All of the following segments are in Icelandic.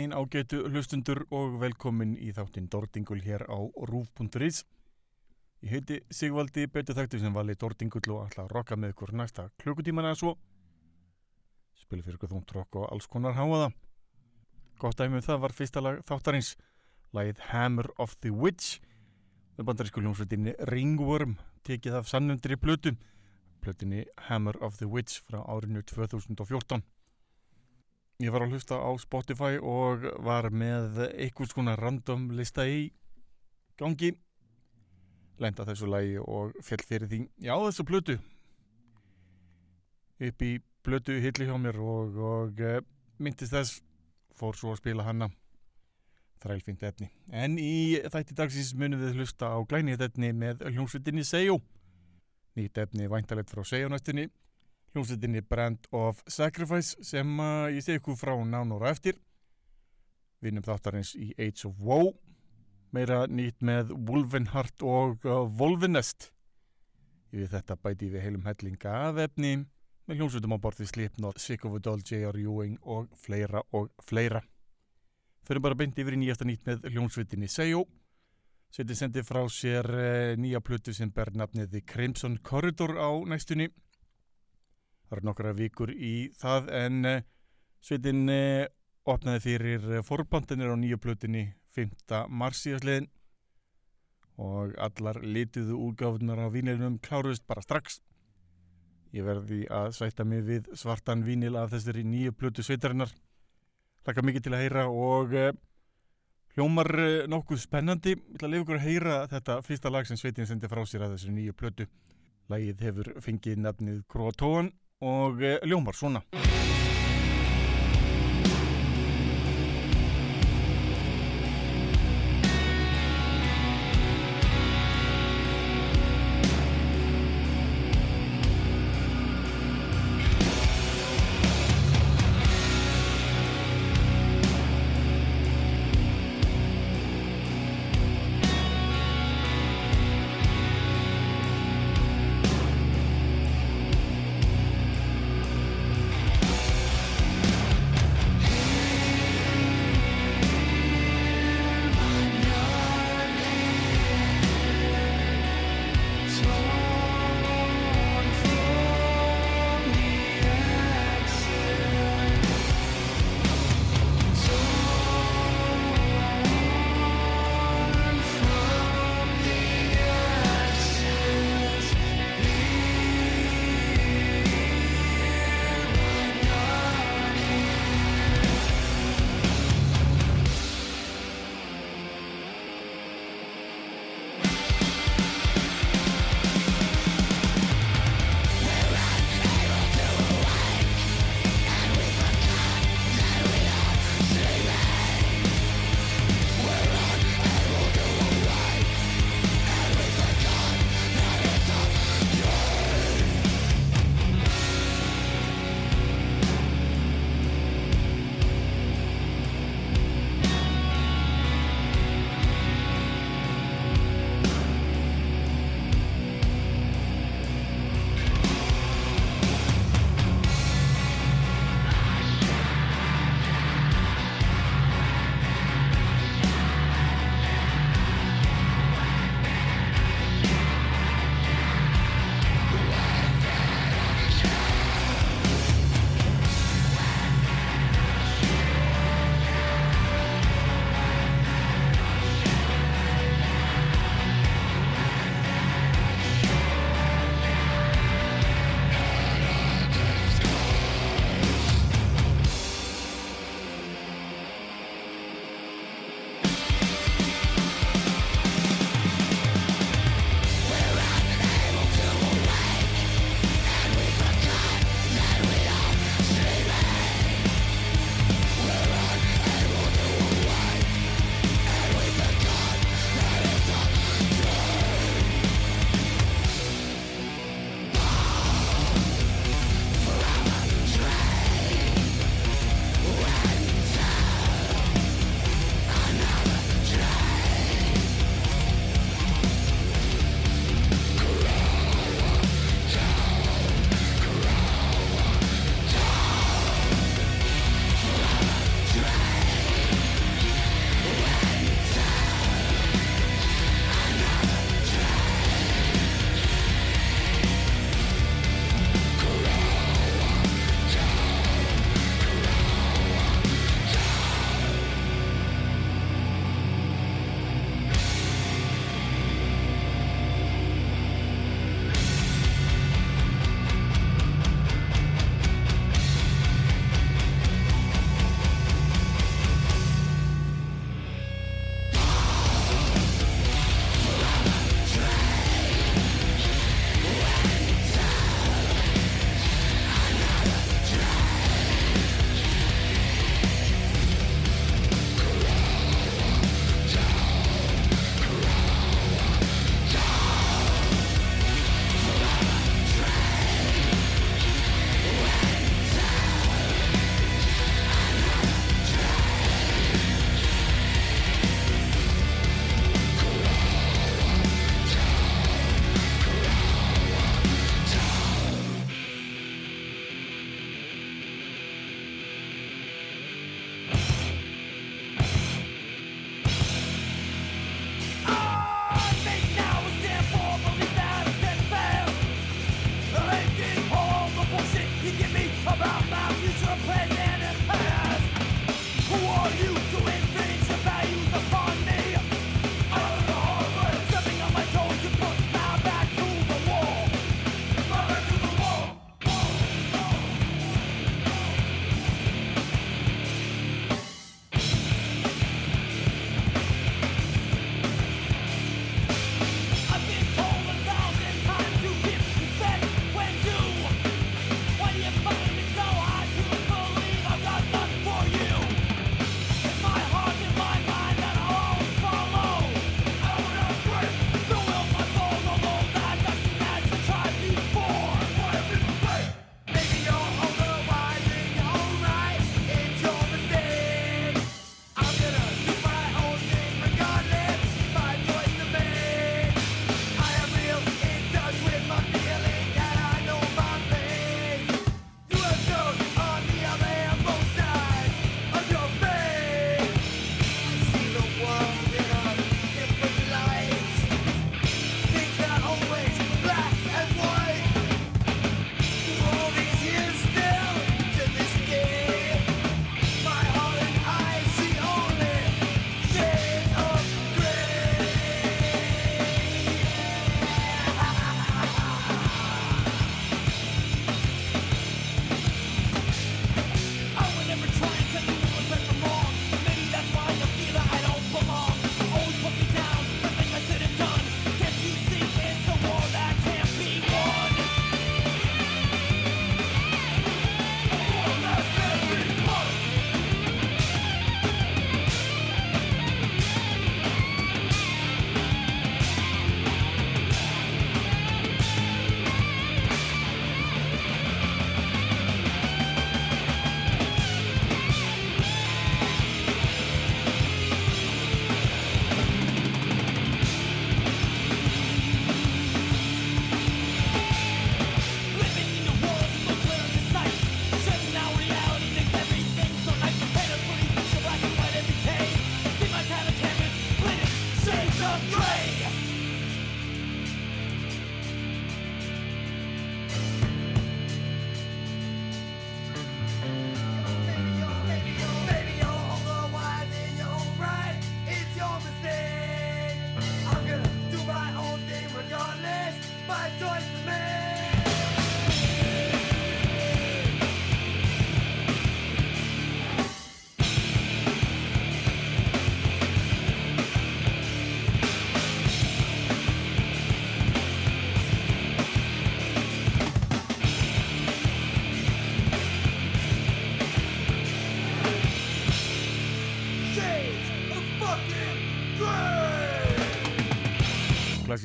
daginn ágætu hlustundur og velkomin í þáttinn Dordingul hér á rúf.is Ég heiti Sigvaldi betur þekktu sem vali Dordingull og ætla að rokka með ykkur næsta klukkutíman eða svo. Spila fyrir ykkur þúnt rokk og alls konar háaða Gott dæmi um það var fyrsta lag þáttarins Lagið Hammer of the Witch með bandarísku hljómsveitinni Ringworm tekið af sannundri plötu. Plötunni Hammer of the Witch frá árinu 2014 Ég var að hlusta á Spotify og var með einhvers konar random lista í gangi. Lenda þessu lagi og fjall fyrir því. Já þessu plötu. Upp í plötu hilli hjá mér og, og uh, myndist þess. Fór svo að spila hana. Þrælfint efni. En í þætti dagsins munum við hlusta á glænið efni með hljómsveitinni Sejo nýtt efni væntalegt frá Sejo næstunni hljómsveitinni Brand of Sacrifice sem uh, ég segi ykkur frá nánur og eftir. Vinnum þáttarins í Age of Woe. Meira nýtt með Wolvenheart og uh, Wolvenest við þetta bæti við heilum hellinga af efni með hljómsveitum á borði Slipknot, Sick of a Doll, J.R. Ewing og fleira og fleira. Fyrir bara beint yfir í nýjasta nýtt með hljómsveitinni Sejo Sveitin sendi frá sér uh, nýja plötu sem ber nafnið The Crimson Corridor á næstunni Það eru nokkra vikur í það en uh, sveitin uh, opnaði fyrir uh, forbandinir á nýju plötunni 5. mars síðastliðin og allar lituðu útgáfunar á vínilinum kláruðist bara strax. Ég verði að sætta mig við svartan vínil af þessari nýju plötu sveitarinnar. Laka mikið til að heyra og hljómar nokkuð spennandi. Ég ætla að lifa ykkur að heyra þetta fyrsta lag sem sveitin sendi frá sér að þessari nýju plötu. Lagið hefur fengið nafnið Kroatóan og uh, hljómar svona.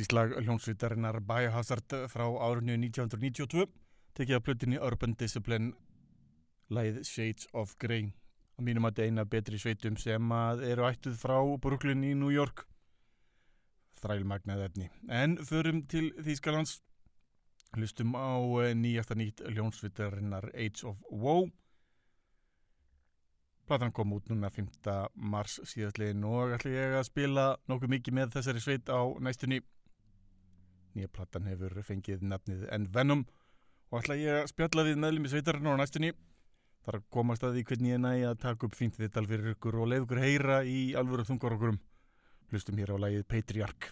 Klassísk lag hljónsvitarinnar Biohazard frá árunni 1992 tekið af plötinni Urban Discipline lagið Shades of Grey að mínum að eina betri sveitum sem að eru ættuð frá Brooklyn í New York þrælmagnað efni en förum til Þýskalands hlustum á eh, nýjasta nýtt hljónsvitarinnar Age of Woe Platan kom út núna 5. mars síðastliðin og ætla ég að spila nokkuð mikið með þessari sveit á næstunni. Nýja platan hefur fengið nafnið En Venom og ætla ég að spjalla við meðlum í sveitarinn á næstunni. Að komast að því hvernig ég næ að taka upp fínt viðtal fyrir ykkur og leið ykkur heyra í alvöru þungar okkurum. Hlustum hér á lagið Patriarch.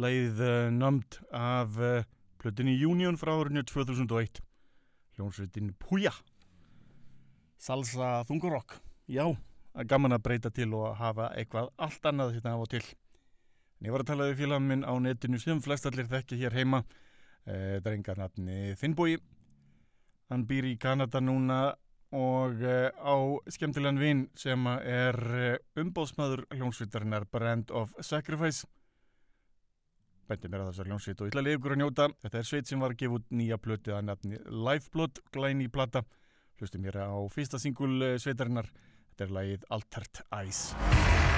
Leið uh, nömd af uh, plötunni Union frá árinu 2001 hljómsveitin Puja. Salsa Þungurokk Já, er gaman að breyta til og hafa eitthvað allt annað hérna af og til. En ég var að tala við félag minn á netinu sem flestallir þekki hér heima. Uh, drengarnafni Finnbói hann býr í Kanada núna og á skemmtilegan vin sem er umbóðsmaður hljómsveitarinnar Brand of Sacrifice bendi mér að þessar hljómsveit og ég ætla að njóta. Þetta er sveit sem var gefa út nýja plötið að nafni Lifeblood, glæni plata. Hlustum mér á fyrsta singul sveitarinnar. Þetta er lagið Altert Eyes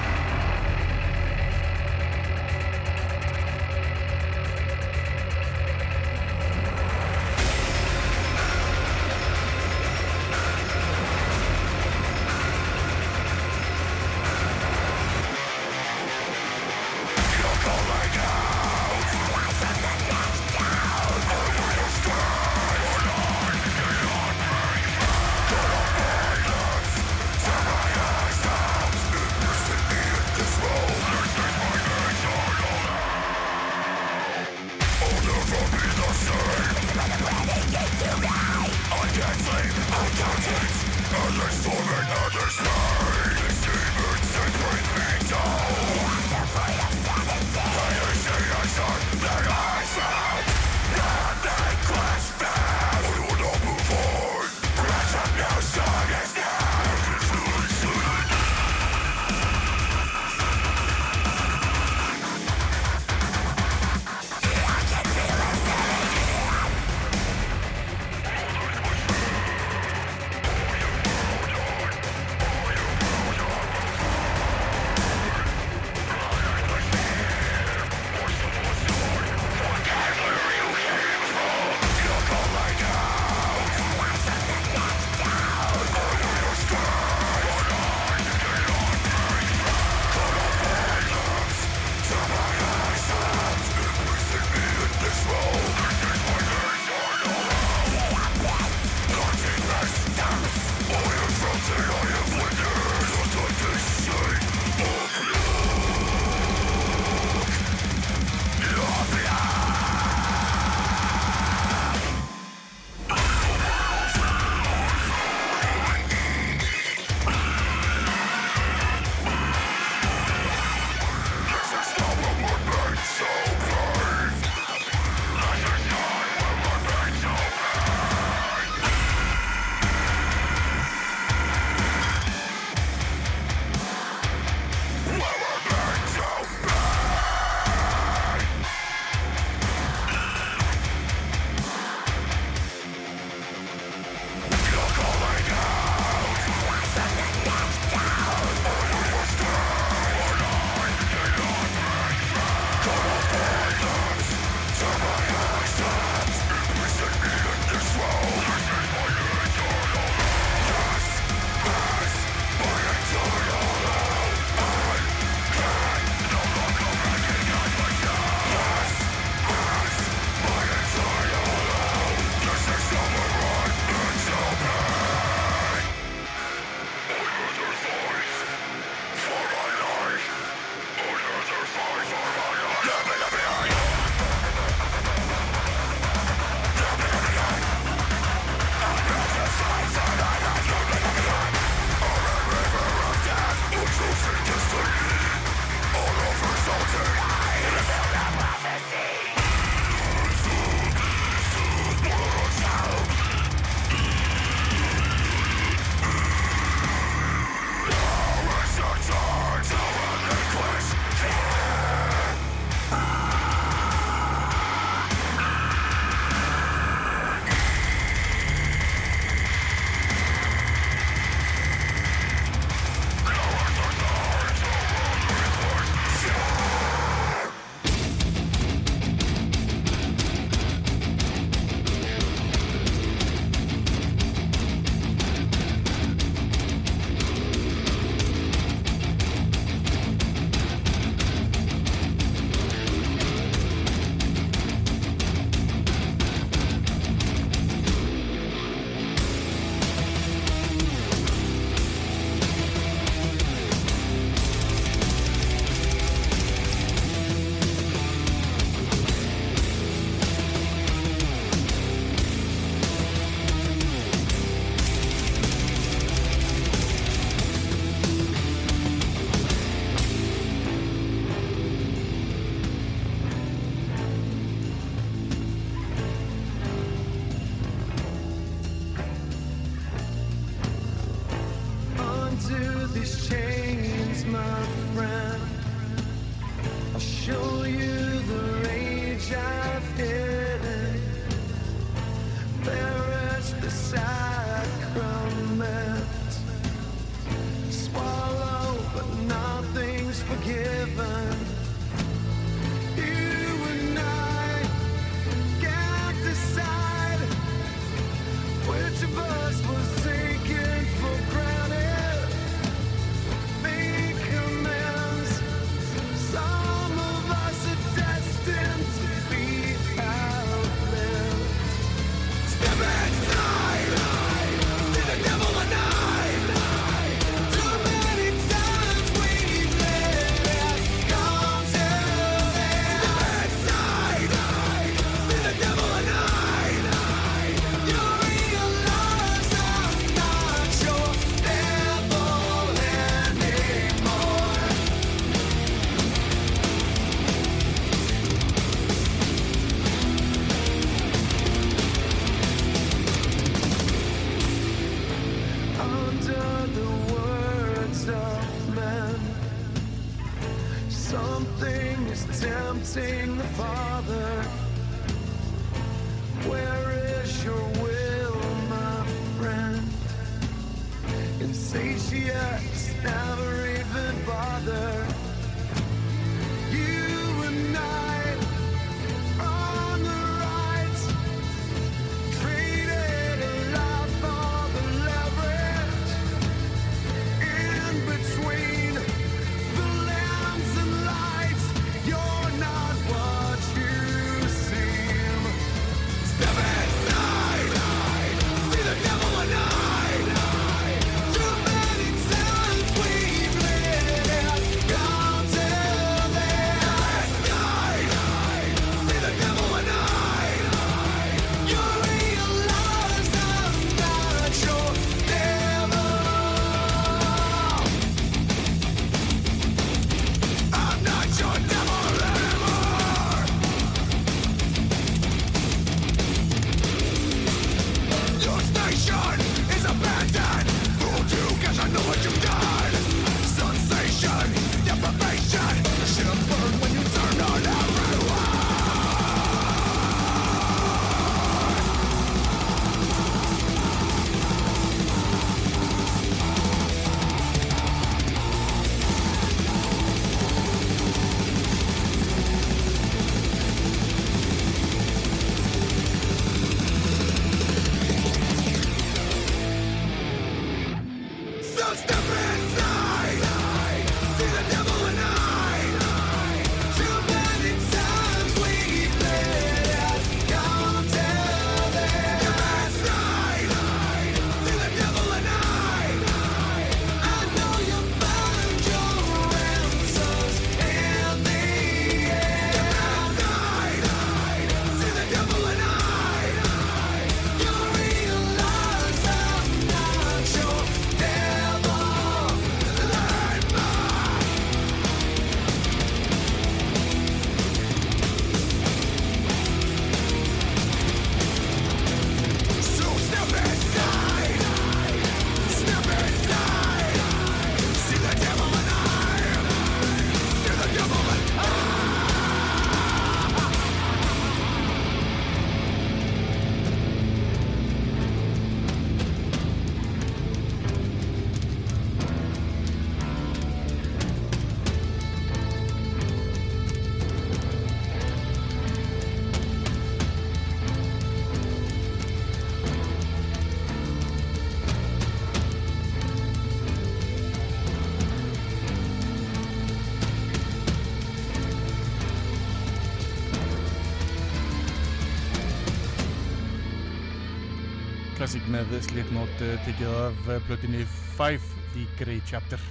Classic með slipnót eh, tekið af eh, blötinni 5 The Grey Chapter.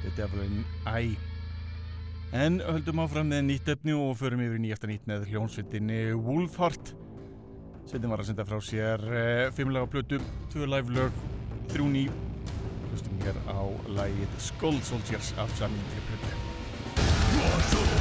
The Devil in I En höldum áfram með nýtt öfni og förum yfir í nýjaftan nýtt með hljónsveitinni Wolfheart. Sveitin var að senda frá sér 5 laga blötu, 2 live lög 3 ný. Hlustum hér á lagið Skull Soldiers af samin til blötu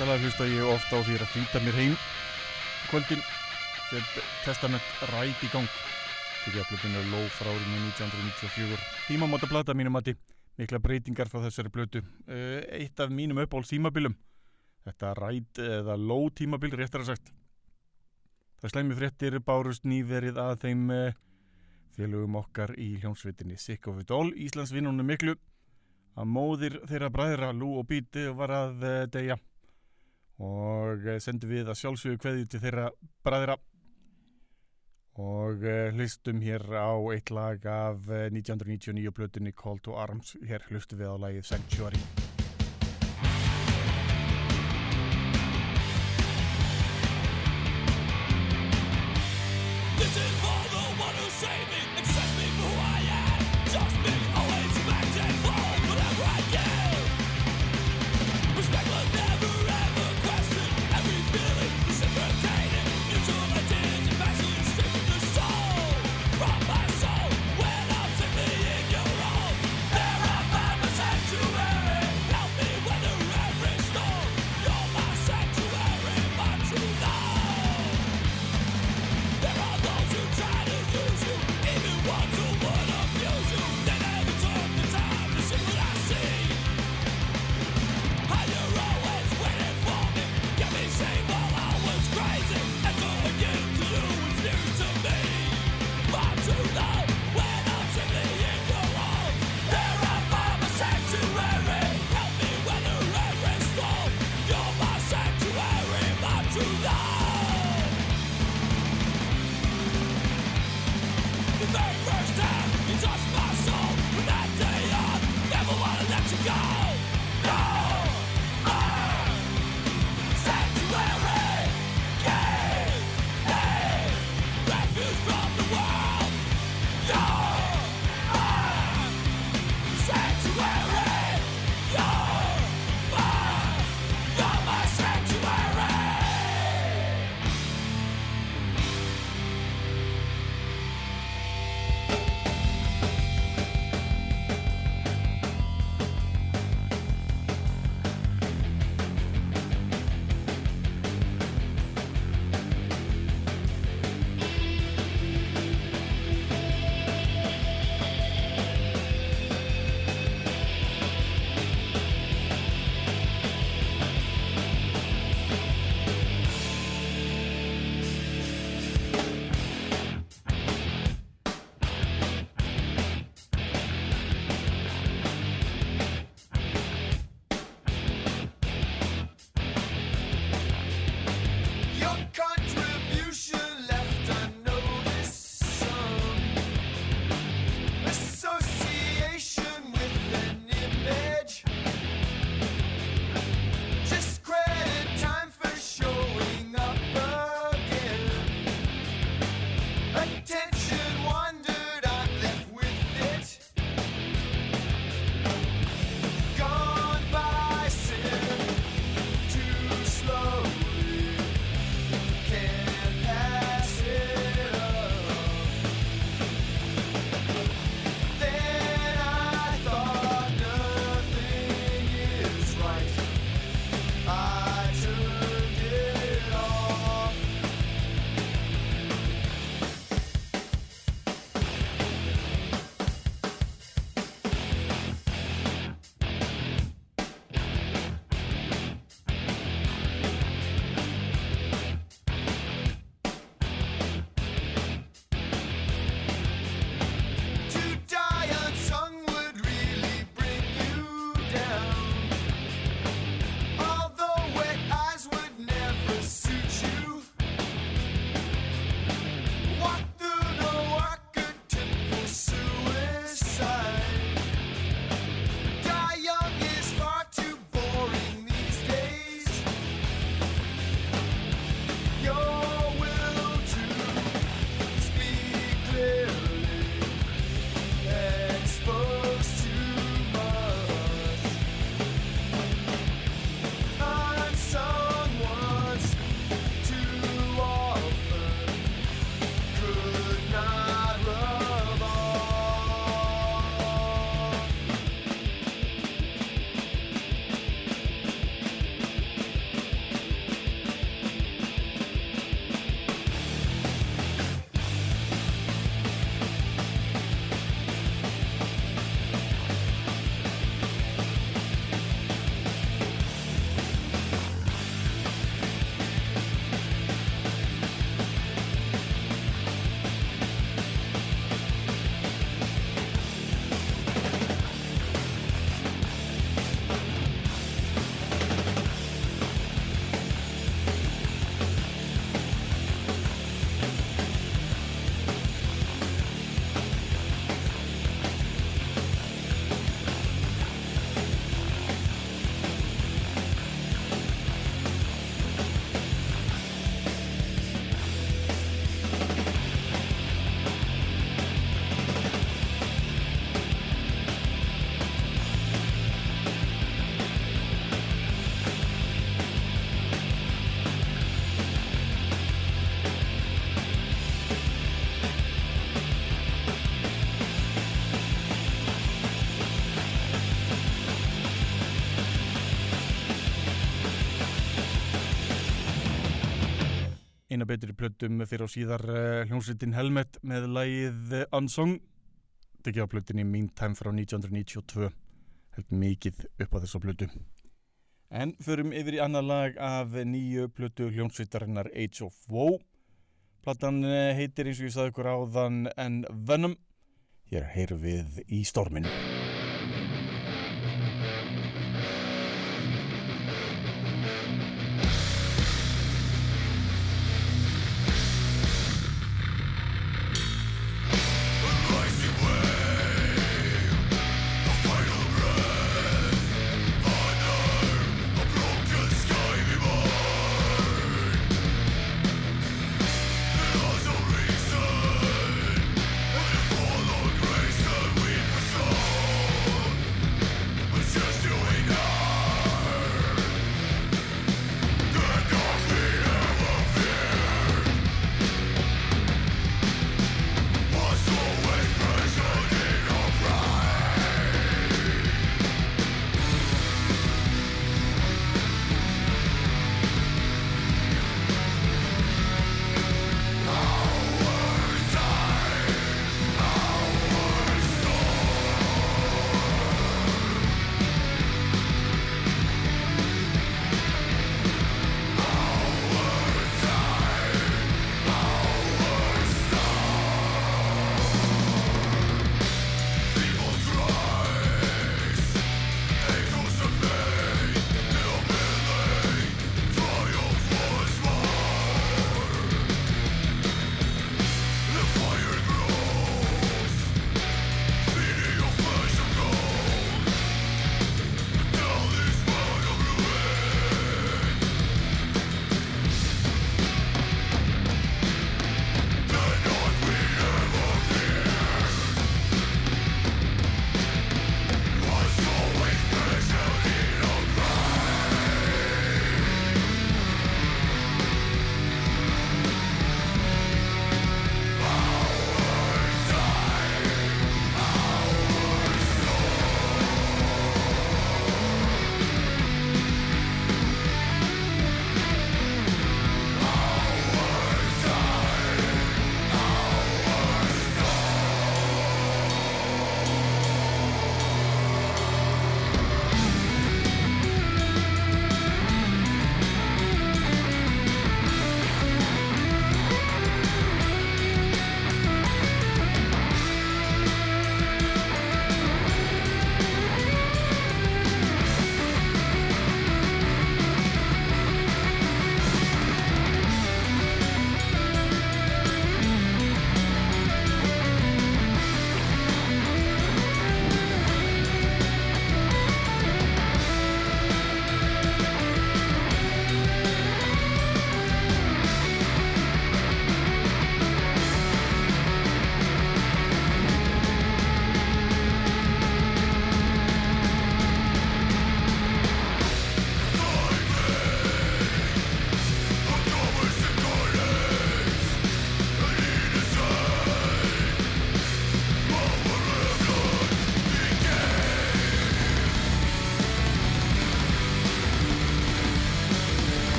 Lag hlusta ég ofta á því að flýta mér heim. Kvöldin set Testament ræt í gang. Tekja plötinu Low frá árinu 1994 Tímamóta plata mínu mati. Mikla breytingar frá þessari plötu. Eh, Eitt af mínum uppáhalds tímabilum Þetta ræt eða Low tímabil réttar að sagt. Það slæmi fréttir bárust nýverið að þeim eh, félögum okkar í hljómsveitinni Sick of It All Íslandsvinnunum miklu. Að móðir þeirra bræðra Lú og Bíti var að uh, deyja og uh, sendum við að sjálfsögðu kveðju til þeirra bræðra. Og uh, hlustum hér á eitt lag af uh, 1999 plötunni Call to Arms. Hér hlustum við á lagið Sanctuary betri plötum fyrir á síðar uh, hljómsveitin Helmet með lagið eh, Unsung. Tekið á plötunni Meantime frá 1992 held mikið upp á þessa plötu. En förum yfir í annar lag af nýju plötu hljómsveitarinnar Age of Woe. Platan eh, heitir eins og ég sagði ykkur áðan en Venom. Hér heyrum við í storminu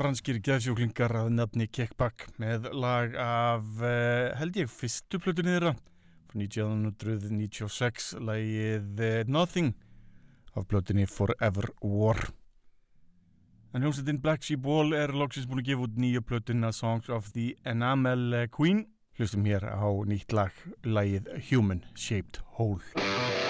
franskir geðsjúklingar að nafni Kickback með lag af, uh, held ég, fyrstu plötunni þeirra frá 1996, lagið uh, Nothing af plötunni Forever War. En hljómsveitin Black Sheep Wall er loksins búin að gefa út nýju plötuna Songs of the Enamel Queen. Hlustum hér á nýtt lag, lagið Human Shaped Hole.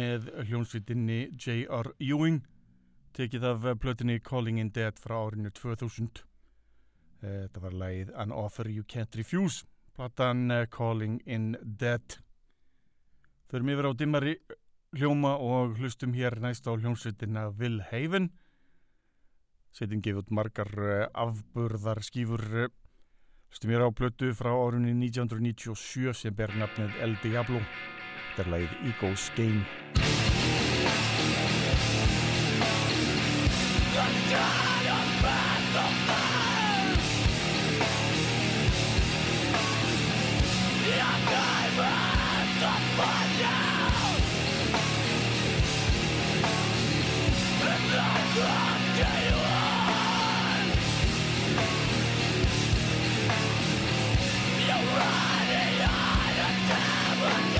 Með hljónsvitinni J.R. Ewing tekið af plötinni Calling in Dead frá árinu 2000 Eh, þetta var lagið An Offer You Can't Refuse platan eh, Calling in Dead. Förum yfir á dimmari hljóma og hlustum hér næst á hljónsvitina Will Haven Setjum gefið út margar uh, afburðar skífur uh, Stum mér á blötu frá árunni 1997 sem ber nafnið El Diablo That er the Eagles Game The of the Day One You're on a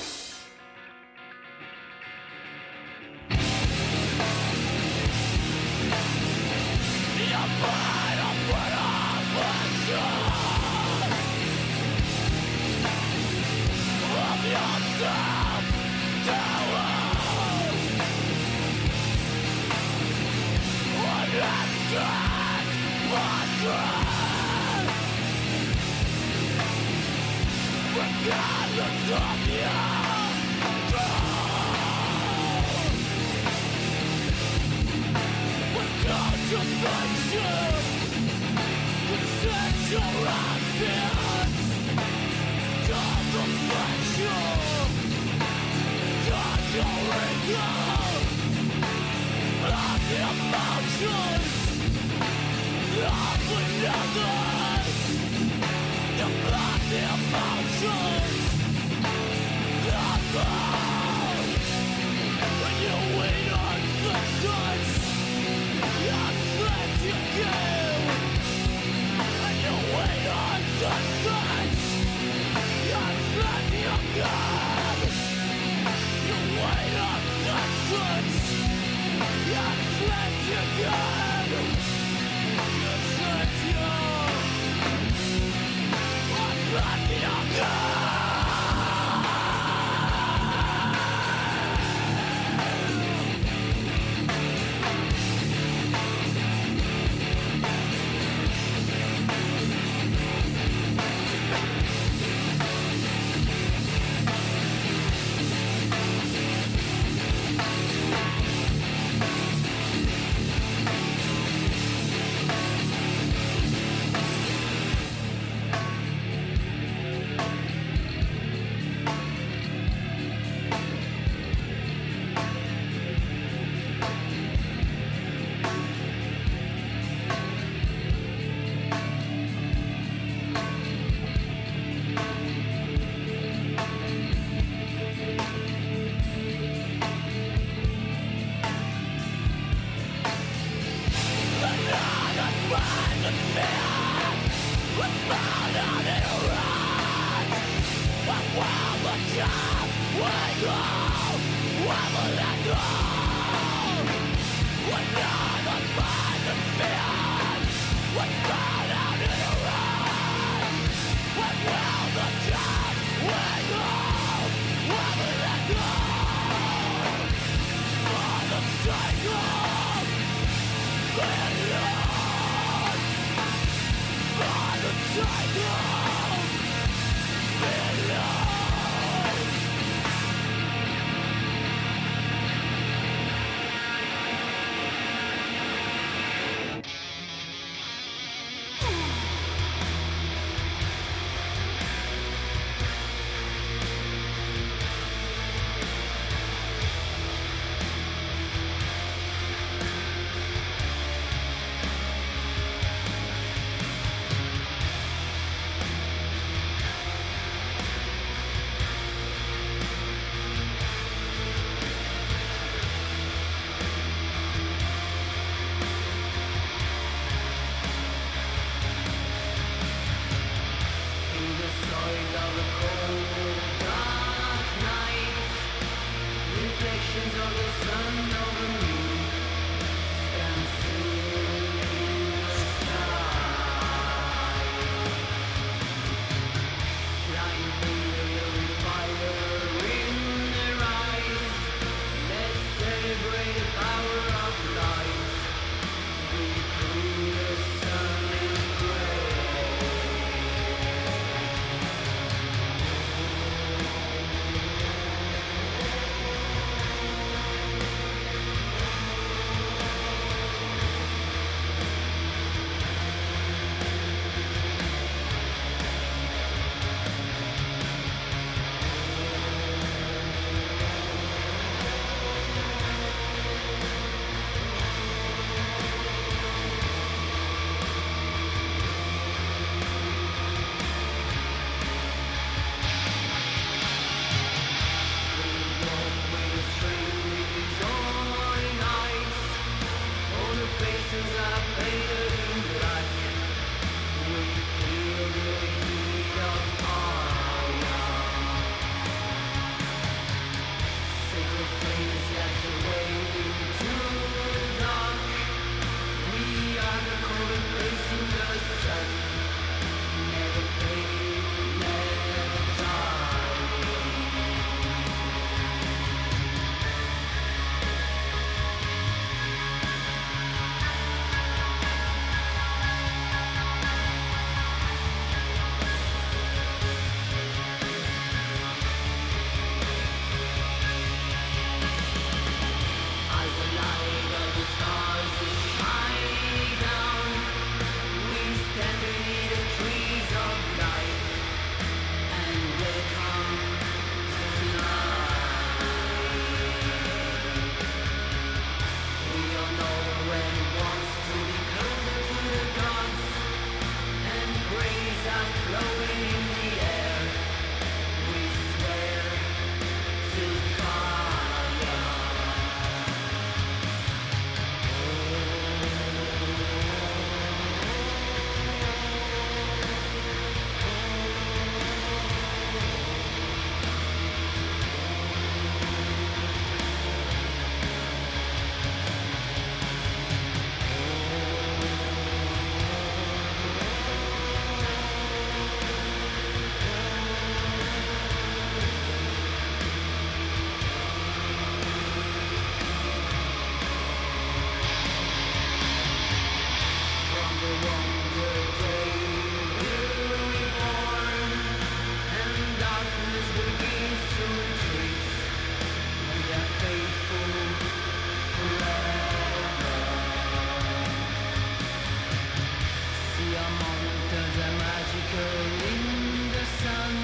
Does a magical in the sun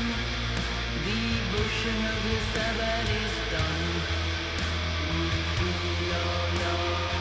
of is done. We feel your love.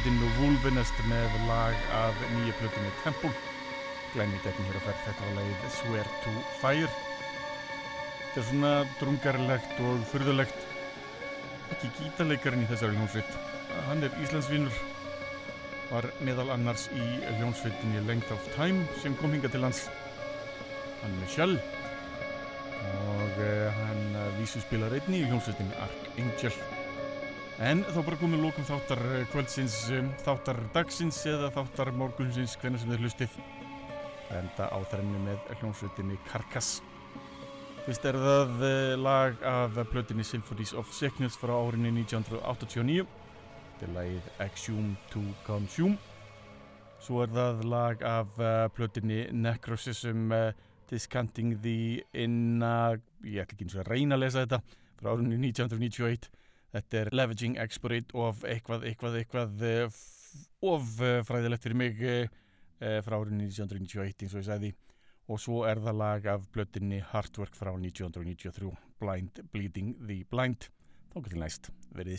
Hljómsveitin Wolvenest með lag af nýja plötunni Temple glænit efni hér að ferð þetta var lagið Swear to Fire. Þetta er svona drungarlegt og furðulegt. Ekki gítarleikarinn í þessari hljómsveit. Hann er Íslandsvinnur var meðal annars í hljómsveitinni Length of Time sem kom hinga til hans hann er Michelle og uh, hann uh, vísu spilar einni í hljómsveitinni Archangel en þá bara komið lókum þáttar eh, kvöldsins um, þáttar dagsins eða þáttar morgunsins hvernig sem þið hlustið. Enda á þrennu með hljómsveitinni Carcass. Fyrst er það uh, lag af plötinni Symphonies of Sickness frá árinu 1989 þetta er lagið Exhume to Consume. Svo er það lag af uh, plötinni Necrosism uh, Discanting the Inna ég ætla ekki eins og að reyna að lesa þetta frá árinu 1991 þetta er Leveraging Exploit of eitthvað, eitthvað, eitthvað f- of uh, fræðilegt fyrir mig uh, frá árinu 1991 eins og ég sagði. Og svo er það lag af plötinni Heartwork frá 1993 Blind Bleeding the Blind. Þá getur næst, verið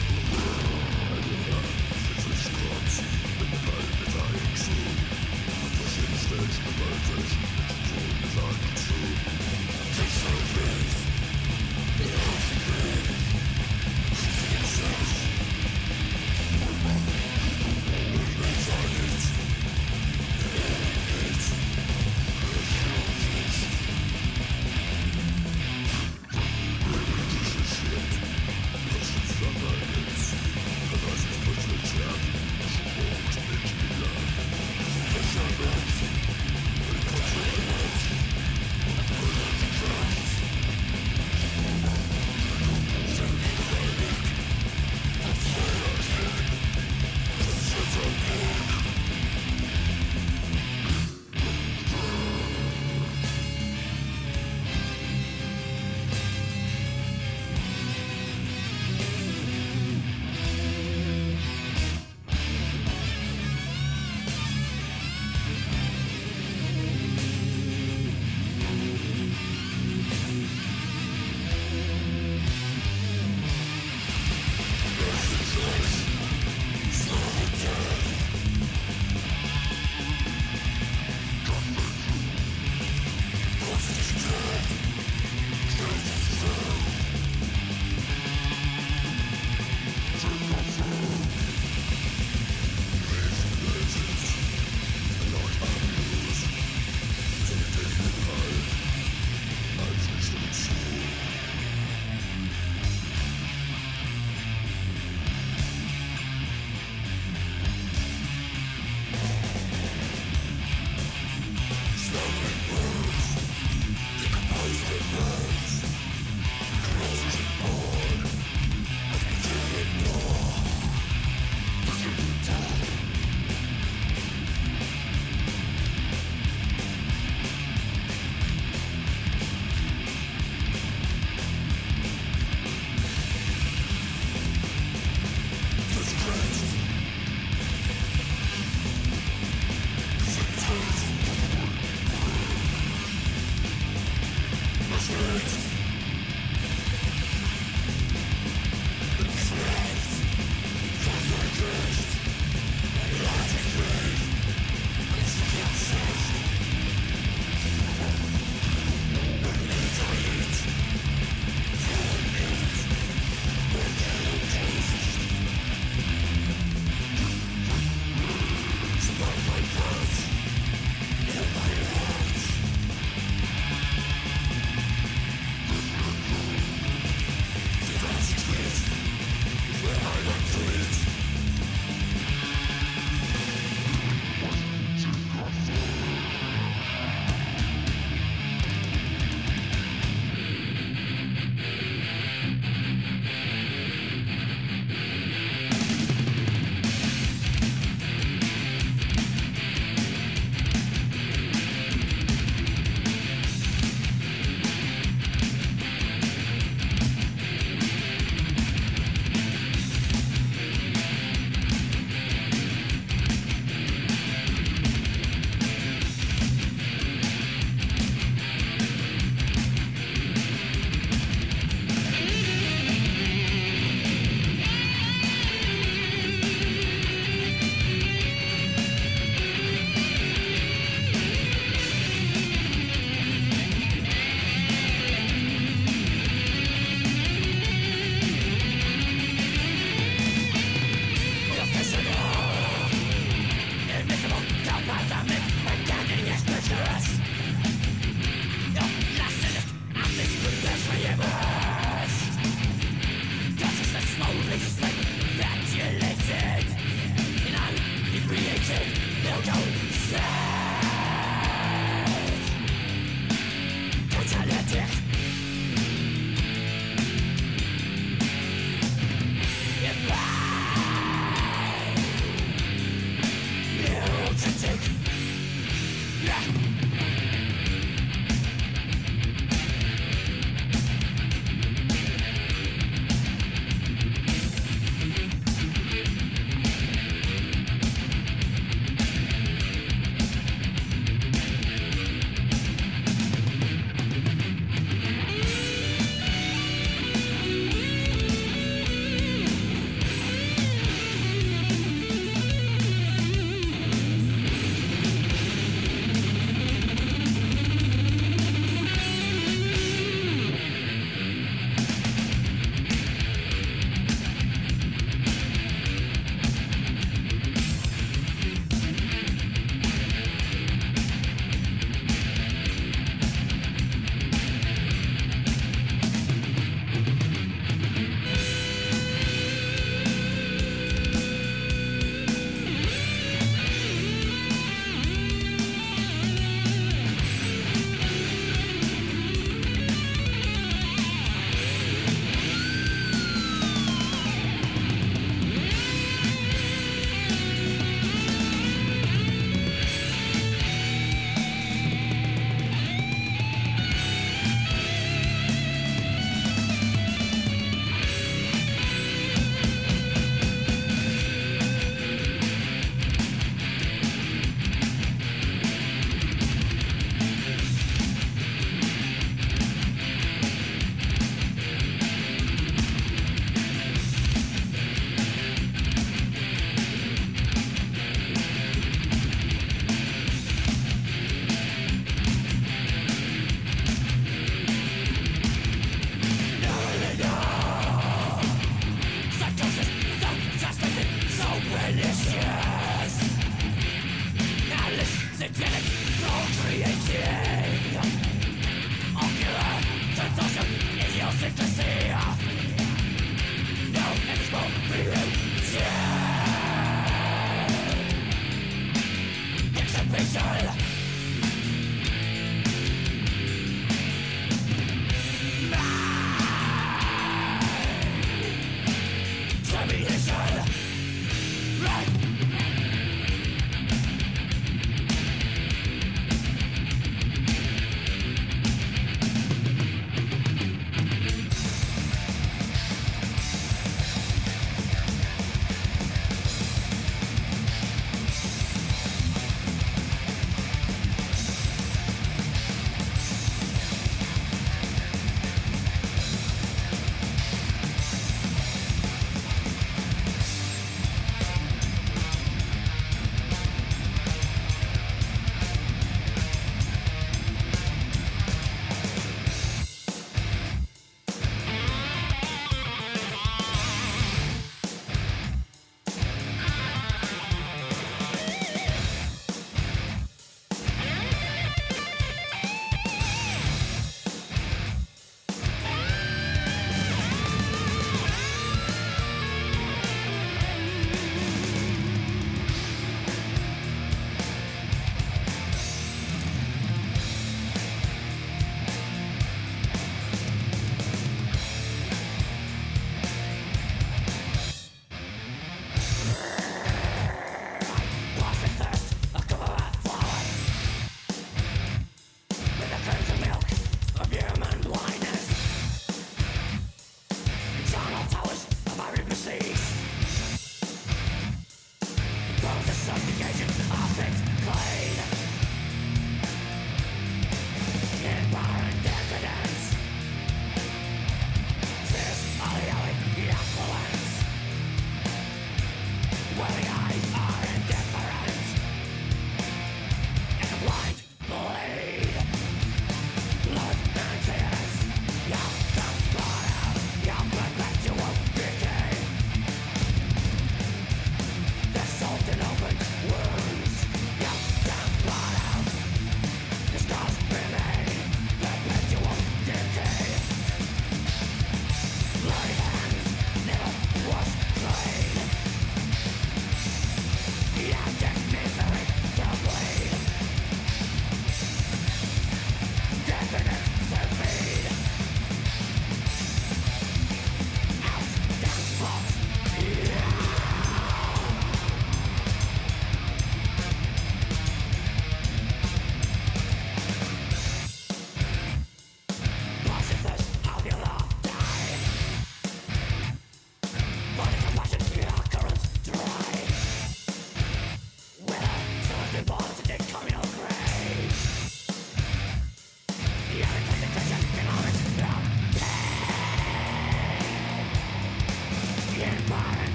Perfect, don't, say.